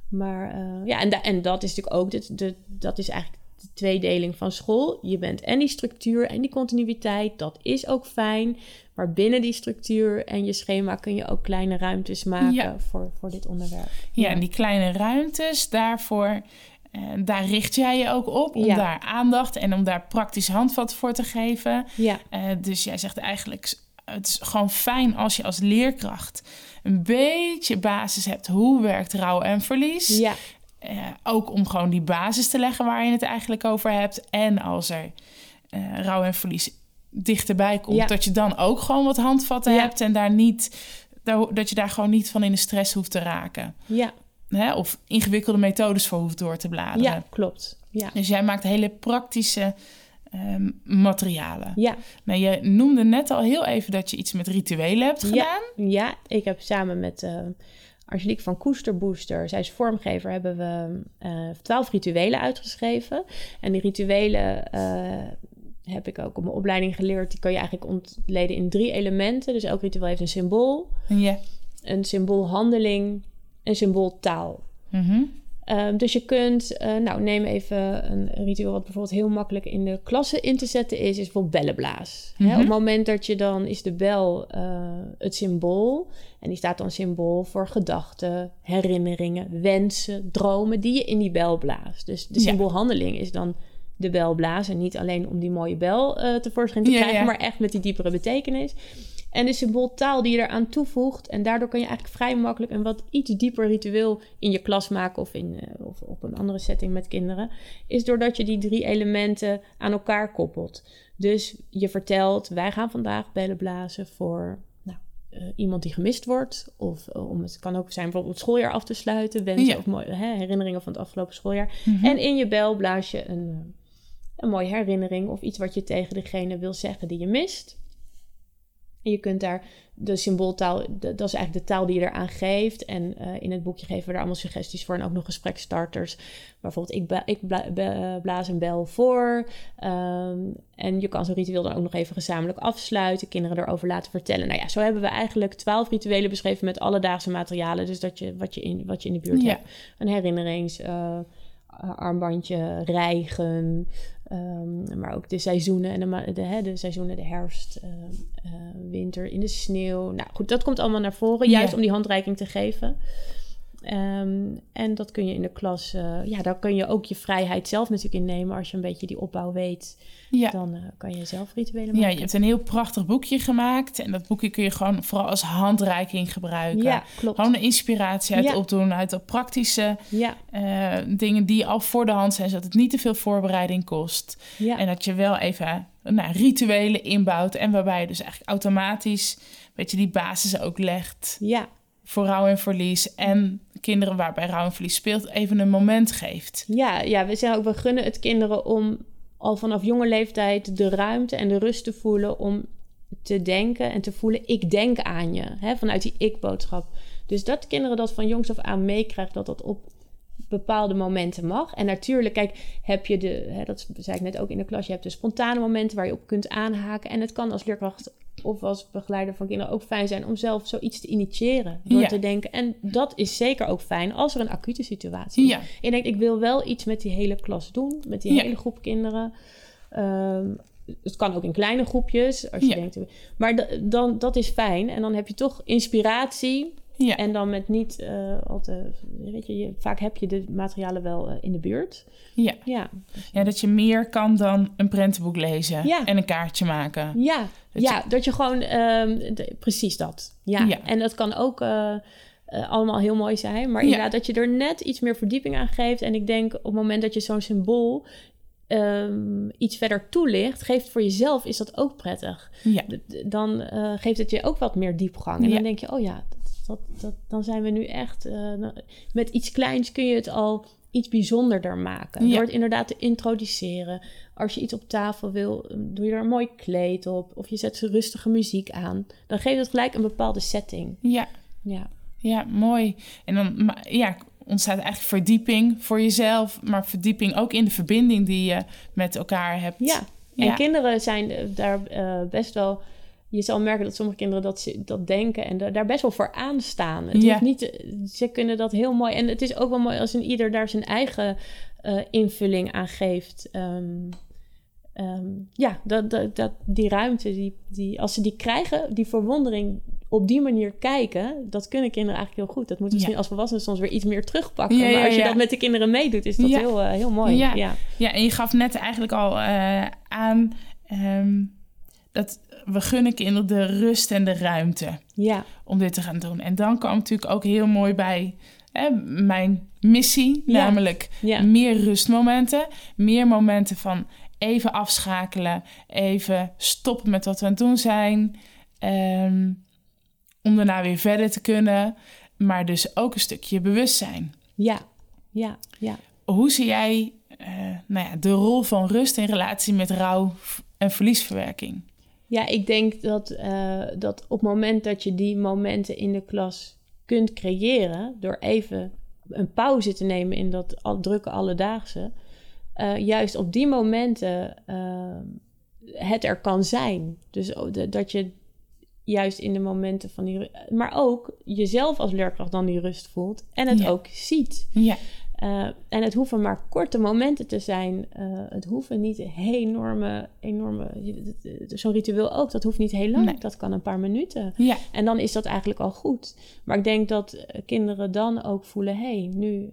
Maar eh, ja, en, da- en dat is natuurlijk ook... De, de, dat is eigenlijk de tweedeling van school. Je bent en die structuur en die continuïteit. Dat is ook fijn. Maar binnen die structuur en je schema... kun je ook kleine ruimtes maken Ja. voor, voor dit onderwerp. ja, en die kleine ruimtes, daarvoor, eh, daar richt jij je ook op. Om Ja. daar aandacht en om daar praktisch handvat voor te geven. Ja, Eh, dus jij zegt eigenlijk, het is gewoon fijn als je als leerkracht een beetje basis hebt. Hoe werkt rouw en verlies? ja, Eh, ook om gewoon die basis te leggen waar je het eigenlijk over hebt. En als er eh rouw en verlies dichterbij komt, Ja. dat je dan ook gewoon wat handvatten Ja. hebt en daar niet, dat je daar gewoon niet van in de stress hoeft te raken. ja, Hè? Of ingewikkelde methodes voor hoeft door te bladeren. ja, klopt. Ja, Dus jij maakt hele praktische ehm, materialen. ja. Nou, je noemde net al heel even dat je iets met rituelen hebt gedaan. Ja, ja, ik heb samen met eh Angelique van Koesterbooster, zij is vormgever, hebben we eh, twaalf rituelen uitgeschreven. En die rituelen eh, heb ik ook op mijn opleiding geleerd. Die kan je eigenlijk ontleden in drie elementen. Dus elk ritueel heeft een symbool, Ja. een symboolhandeling, een symbooltaal. Mm dus je kunt, uh, nou neem even een ritueel wat bijvoorbeeld heel makkelijk in de klasse in te zetten is, is bijvoorbeeld bellenblaas. Hè, op het moment dat je dan is de bel uh, het symbool en die staat dan symbool voor gedachten, herinneringen, wensen, dromen die je in die bel blaast. Dus de symboolhandeling is dan de bel blazen. Niet alleen om die mooie bel uh, tevoorschijn te krijgen, maar echt met die diepere betekenis. En de symbooltaal die je eraan toevoegt. En daardoor kan je eigenlijk vrij makkelijk een wat iets dieper ritueel in je klas maken of, in, uh, of op een andere setting met kinderen. Is doordat je die drie elementen aan elkaar koppelt. Dus je vertelt, wij gaan vandaag bellen blazen voor nou, uh, iemand die gemist wordt. Of om het kan ook zijn bijvoorbeeld het schooljaar af te sluiten. Wensen ja. of mooie hè, herinneringen van het afgelopen schooljaar. Mm -hmm. En in je bel blaas je een een mooie herinnering of iets wat je tegen degene wil zeggen die je mist. En je kunt daar de symbooltaal, dat is eigenlijk de taal die je eraan geeft. En uh, in het boekje geven we daar allemaal suggesties voor en ook nog gesprekstarters. Bijvoorbeeld, ik, bla, ik bla, bla, blaas een bel voor. Um, en je kan zo'n ritueel dan ook nog even gezamenlijk afsluiten, kinderen erover laten vertellen. Nou ja, zo hebben we eigenlijk twaalf rituelen beschreven met alledaagse materialen. Dus dat je wat je in, wat je in de buurt ja. hebt. Een herinnerings. Uh, armbandje, rijgen, um, maar ook de seizoenen en de, de, hè, de seizoenen, de herfst, uh, uh, winter, in de sneeuw. Nou goed, dat komt allemaal naar voren, juist om die handreiking te geven. Um, en dat kun je in de klas, uh, ja, daar kun je ook je vrijheid zelf natuurlijk innemen. Als je een beetje die opbouw weet, ja. dan uh, kan je zelf rituelen maken. Ja, je hebt een heel prachtig boekje gemaakt. En dat boekje kun je gewoon vooral als handreiking gebruiken. Ja, klopt. Gewoon een inspiratie uit ja. opdoen, uit de praktische ja. uh, dingen die al voor de hand zijn. Zodat het niet te veel voorbereiding kost. Ja. En dat je wel even nou, rituelen inbouwt. En waarbij je dus eigenlijk automatisch, weet je, die basis ook legt. Ja, voor rouw en verlies en kinderen waarbij rouw speelt even een moment geeft. Ja, ja we zeggen ook, we gunnen het kinderen om al vanaf jonge leeftijd de ruimte en de rust te voelen om te denken en te voelen, ik denk aan je, hè, vanuit die ik-boodschap. Dus dat kinderen dat van jongs af aan meekrijgen, dat dat op bepaalde momenten mag. En natuurlijk, kijk, heb je de, hè, dat zei ik net ook in de klas, je hebt de spontane momenten waar je op kunt aanhaken. En het kan als leerkracht of als begeleider van kinderen ook fijn zijn om zelf zoiets te initiëren. Door ja. te denken. En dat is zeker ook fijn als er een acute situatie is. Ja. Je denkt, ik wil wel iets met die hele klas doen, met die ja. hele groep kinderen. Um, het kan ook in kleine groepjes, als je denkt. Maar dan, dat is fijn. En dan heb je toch inspiratie. Ja. En dan met niet uh, al te, weet je, je, vaak heb je de materialen wel uh, in de buurt. Ja. ja. Ja, dat je meer kan dan een prentenboek lezen ja. en een kaartje maken. Ja, dat, ja, je... dat je gewoon, um, de, precies dat. Ja. ja. En dat kan ook uh, allemaal heel mooi zijn. Maar inderdaad, dat je er net iets meer verdieping aan geeft. En ik denk op het moment dat je zo'n symbool um, iets verder toelicht, geeft voor jezelf is dat ook prettig. Ja. Dan uh, geeft het je ook wat meer diepgang. En ja. dan denk je, oh ja, dat, dat, dan zijn we nu echt... Uh, met iets kleins kun je het al iets bijzonderder maken. Ja. Door het inderdaad te introduceren. Als je iets op tafel wil, doe je er een mooi kleed op. Of je zet rustige muziek aan. Dan geeft het gelijk een bepaalde setting. Ja. Ja, ja mooi. En dan ja, ontstaat eigenlijk verdieping voor jezelf. Maar verdieping ook in de verbinding die je met elkaar hebt. Ja, en ja. kinderen zijn daar uh, best wel je zal merken dat sommige kinderen dat, ze, dat denken en daar best wel voor aanstaan. Het ja. niet, ze kunnen dat heel mooi. En het is ook wel mooi als een ieder daar zijn eigen uh, invulling aan geeft. Um, um, ja, dat, dat, dat, die ruimte, die, die, als ze die krijgen, die verwondering op die manier kijken, dat kunnen kinderen eigenlijk heel goed. Dat moeten misschien ja. als volwassenen soms weer iets meer terugpakken. Ja, maar als je dat met de kinderen meedoet, is dat heel, uh, heel mooi. Ja. Ja. Ja. en je gaf net eigenlijk al uh, aan um, dat we gunnen kinderen de rust en de ruimte ja. om dit te gaan doen. En dan kwam natuurlijk ook heel mooi bij hè, mijn missie, Ja. namelijk Ja. meer rustmomenten, meer momenten van even afschakelen, even stoppen met wat we aan het doen zijn, ehm, om daarna weer verder te kunnen, maar dus ook een stukje bewustzijn. Ja, ja, ja. Hoe zie jij uh, nou ja, de rol van rust in relatie met rouw en verliesverwerking? Ja, ik denk dat, uh, dat op het moment dat je die momenten in de klas kunt creëren, door even een pauze te nemen in dat al, drukke alledaagse, uh, juist op die momenten uh, het er kan zijn. Dus dat je juist in de momenten van die... Maar ook jezelf als leerkracht dan die rust voelt en het Ja. ook ziet. Ja. Eh, en het hoeven maar korte momenten te zijn. Eh, het hoeven niet enorme, enorme... Zo'n ritueel ook, dat hoeft niet heel lang. Nee. Dat kan een paar minuten. Ja. En dan is dat eigenlijk al goed. Maar ik denk dat eh, kinderen dan ook voelen: hé, hey, nu,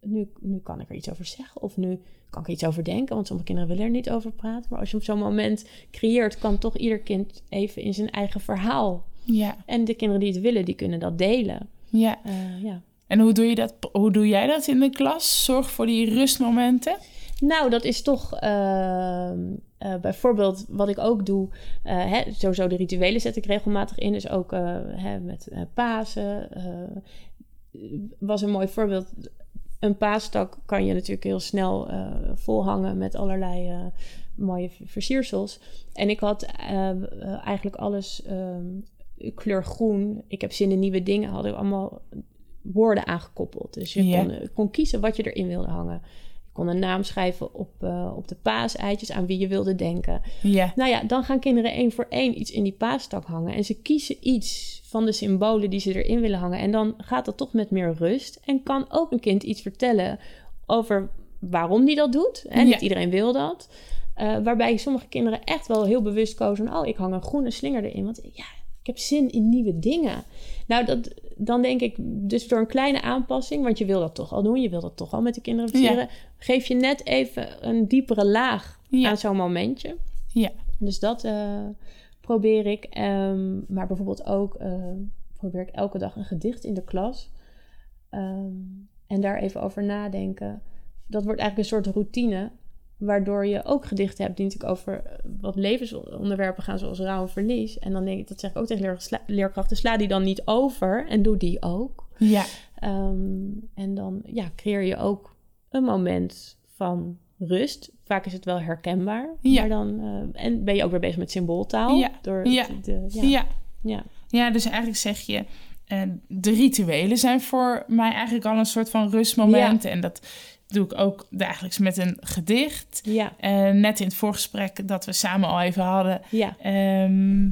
nu, nu kan ik er iets over zeggen. Of nu kan ik er iets over denken. Want sommige kinderen willen er niet over praten. Maar als je op zo'n moment creëert, kan toch ieder kind even in zijn eigen verhaal. Ja. En de kinderen die het willen, die kunnen dat delen. Ja. Ja. En hoe doe, je dat, hoe doe jij dat in de klas? Zorg voor die rustmomenten? Nou, dat is toch ehm, eh, bijvoorbeeld wat ik ook doe. eh, hè, sowieso de rituelen zet ik regelmatig in. Dus ook eh, hè, met Pasen. was een mooi voorbeeld. Een paastak kan je natuurlijk heel snel volhangen met allerlei mooie versiersels. En ik had eigenlijk alles ehm, kleur groen. Ik heb zin in nieuwe dingen. Hadden we allemaal woorden aangekoppeld. Dus je kon, eh, kon kiezen wat je erin wilde hangen. Je kon een naam schrijven op, eh, op de paaseitjes aan wie je wilde denken. Ja. Nou ja, dan gaan kinderen één voor één iets in die paastak hangen. En ze kiezen iets van de symbolen die ze erin willen hangen. En dan gaat dat toch met meer rust. En kan ook een kind iets vertellen over waarom die dat doet. En niet iedereen wil dat. Eh, waarbij sommige kinderen echt wel heel bewust kozen... oh, ik hang een groene slinger erin. Want ja, ik heb zin in nieuwe dingen. Nou, dat, dan denk ik dus door een kleine aanpassing... want je wil dat toch al doen, je wil dat toch al met de kinderen versieren... geef je net even een diepere laag Ja. aan zo'n momentje. Ja. Dus dat eh, probeer ik. Ehm, maar bijvoorbeeld ook eh, probeer ik elke dag een gedicht in de klas. Ehm, en daar even over nadenken. Dat wordt eigenlijk een soort routine. Waardoor je ook gedichten hebt die natuurlijk over eh, wat levensonderwerpen gaan, zoals rouw en verlies. En dan denk ik, dat zeg ik ook tegen leer- sla- leerkrachten, sla die dan niet over en doe die ook. Ja. Ehm, en dan ja, creëer je ook een moment van rust. Vaak is het wel herkenbaar. Ja. Maar dan, eh, en ben je ook weer bezig met symbooltaal. Ja. Door Ja. de, ja. Ja. Ja. Ja, dus eigenlijk zeg je, eh, de rituelen zijn voor mij eigenlijk al een soort van rustmoment. En dat doe ik ook dagelijks met een gedicht. Ja. Eh, net in het voorgesprek dat we samen al even hadden, Ja. ehm,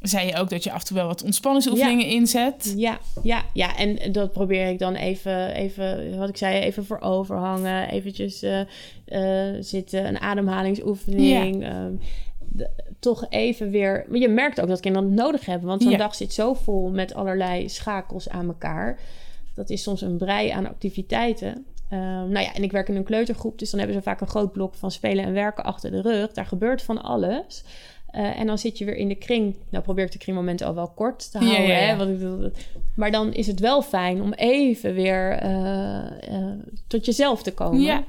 zei je ook dat je af en toe wel wat ontspanningsoefeningen inzet. Ja, ja, ja, en dat probeer ik dan even, even wat ik zei, even voor overhangen. Eventjes eh, eh, zitten, een ademhalingsoefening. ehm, de- toch even weer... maar Je merkt ook dat kinderen het nodig hebben. Want zo'n Ja. dag zit zo vol met allerlei schakels aan elkaar. Dat is soms een brei aan activiteiten. Ehm, nou ja, en ik werk in een kleutergroep, dus dan hebben ze vaak een groot blok van spelen en werken achter de rug. Daar gebeurt van alles. Eh, en dan zit je weer in de kring. Nou, probeer ik de kringmomenten al wel kort te houden. ja, ja. Hè? Want ik maar dan is het wel fijn om even weer eh, eh, tot jezelf te komen. Ja.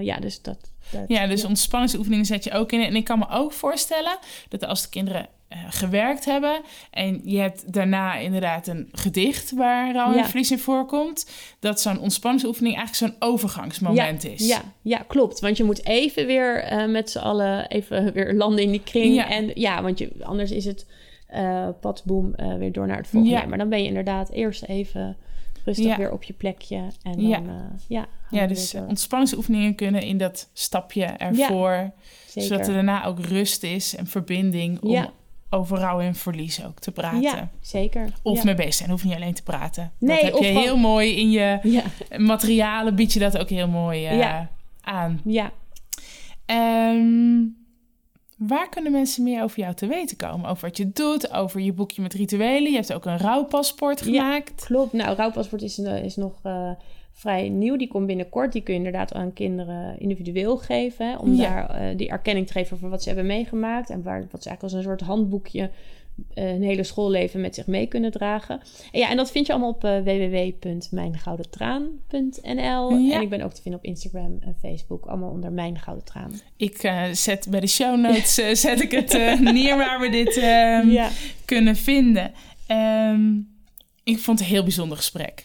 Ja, dus dat. dat Ja, dus ontspanningsoefeningen zet je ook in. En ik kan me ook voorstellen dat als de kinderen gewerkt hebben en je hebt daarna inderdaad een gedicht waar een Ja. in voorkomt, dat zo'n ontspanningsoefening eigenlijk zo'n overgangsmoment ja, is. Ja, ja, klopt. Want je moet even weer eh, met z'n allen even weer landen in die kring. Ja. En ja, want je, anders is het eh padboom eh, weer door naar het volgende. Ja. Maar dan ben je inderdaad eerst even rustig Ja. weer op je plekje. En dan, Ja. ja, ja, Ja, dus ontspanningsoefeningen kunnen in dat stapje ervoor, Zeker. zodat er daarna ook rust is en verbinding om Ja. Over rouw en verlies ook te praten. Ja, zeker. Of ja. mee bezig zijn, hoef niet alleen te praten. Nee, dat heb je gewoon- heel mooi in je Ja, materialen, bied je dat ook heel mooi eh, Ja. aan. ja. Ehm, waar kunnen mensen meer over jou te weten komen? Over wat je doet, over je boekje met rituelen. Je hebt ook een rouwpaspoort Ja. gemaakt. Klopt. Nou, rouwpaspoort is, eh, is nog eh, vrij nieuw. Die komt binnenkort. Die kun je inderdaad aan kinderen individueel geven. Hè, om Ja. daar eh, die erkenning te geven voor wat ze hebben meegemaakt. En waar, wat ze eigenlijk als een soort handboekje eh, een hele schoolleven met zich mee kunnen dragen. En ja, en dat vind je allemaal op eh www.mijngoudentraan.nl. Ja. En ik ben ook te vinden op Instagram en Facebook. Allemaal onder Mijn Gouden Traan. Ik zet bij de show notes zet ik het neer waar we dit ehm, ja. kunnen vinden. Ehm, ik vond het een heel bijzonder gesprek.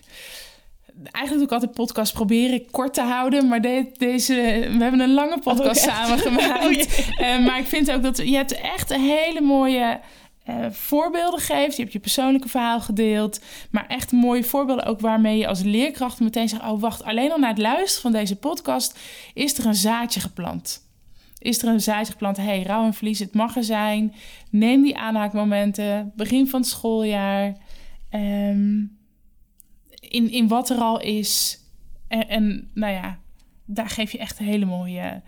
Eigenlijk doe ik altijd podcast proberen kort te houden, maar de- deze, we hebben een lange podcast Oh, samen gemaakt. Oh, ja. Eh, maar ik vind ook dat je hebt echt een hele mooie eh, voorbeelden geeft. Je hebt je persoonlijke verhaal gedeeld, maar echt mooie voorbeelden ook waarmee je als leerkracht meteen zegt: oh wacht, alleen al na het luisteren van deze podcast is er een zaadje geplant. is er een zaadje geplant. hey, rouw en verlies, het mag er zijn. Neem die aanhaakmomenten. Begin van het schooljaar. Ehm, in, in wat er al is. En, en nou ja, daar geef je echt hele mooie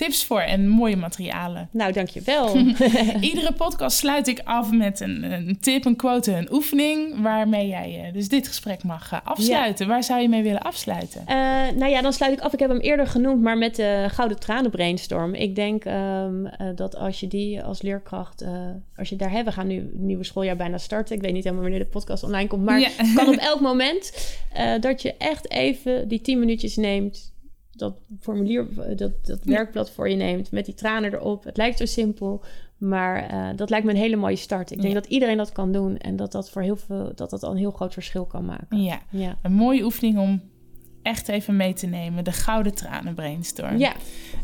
tips voor en mooie materialen. Nou, dankjewel. Iedere podcast sluit ik af met een, een, tip, een quote, een oefening... waarmee jij uh, dus dit gesprek mag uh, afsluiten. Waar zou je mee willen afsluiten? Uh, nou ja, dan sluit ik af. Ik heb hem eerder genoemd, maar met de Gouden Tranen Brainstorm. Ik denk um, dat als je die als leerkracht... als je daar hebt, we gaan nu nieuwe schooljaar bijna starten. Ik weet niet helemaal wanneer de podcast online komt... maar ja. kan op elk moment dat je echt even die tien minuutjes neemt dat formulier, dat, dat werkblad voor je neemt met die tranen erop. Het lijkt zo simpel, maar uh, dat lijkt me een hele mooie start. Ik denk dat iedereen dat kan doen en dat dat voor heel veel, dat dat al een heel groot verschil kan maken. Ja, ja. een mooie oefening om echt even mee te nemen. De gouden tranen brainstorm. Ja.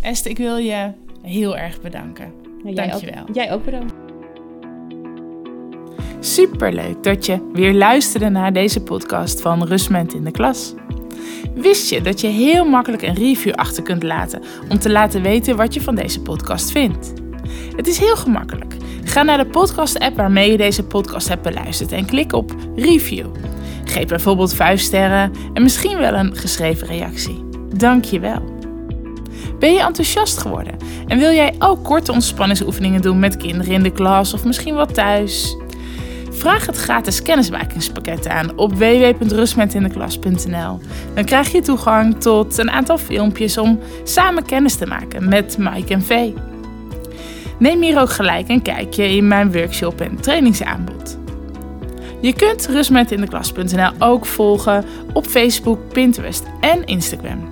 Esther, ik wil je heel erg bedanken. Ja, jij Dankjewel. Ook, jij ook bedankt. Superleuk dat je weer luisterde naar deze podcast van Rustment in de Klas. Wist je dat je heel makkelijk een review achter kunt laten om te laten weten wat je van deze podcast vindt? Het is heel gemakkelijk. Ga naar de podcast-app waarmee je deze podcast hebt beluisterd en klik op review. Geef bijvoorbeeld 5 sterren en misschien wel een geschreven reactie. Dank je wel. Ben je enthousiast geworden en wil jij ook korte ontspanningsoefeningen doen met kinderen in de klas of misschien wat thuis? Vraag het gratis kennismakingspakket aan op www.rustmetindeklas.nl. Dan krijg je toegang tot een aantal filmpjes om samen kennis te maken met Mike en Vee. Neem hier ook gelijk een kijkje in mijn workshop en trainingsaanbod. Je kunt rustmetindeklas.nl ook volgen op Facebook, Pinterest en Instagram.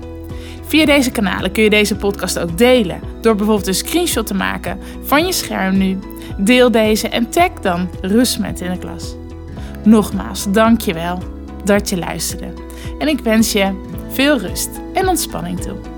Via deze kanalen kun je deze podcast ook delen door bijvoorbeeld een screenshot te maken van je scherm nu Deel deze en tag dan Rustmet in de klas. Nogmaals, dankjewel dat je luisterde. En ik wens je veel rust en ontspanning toe.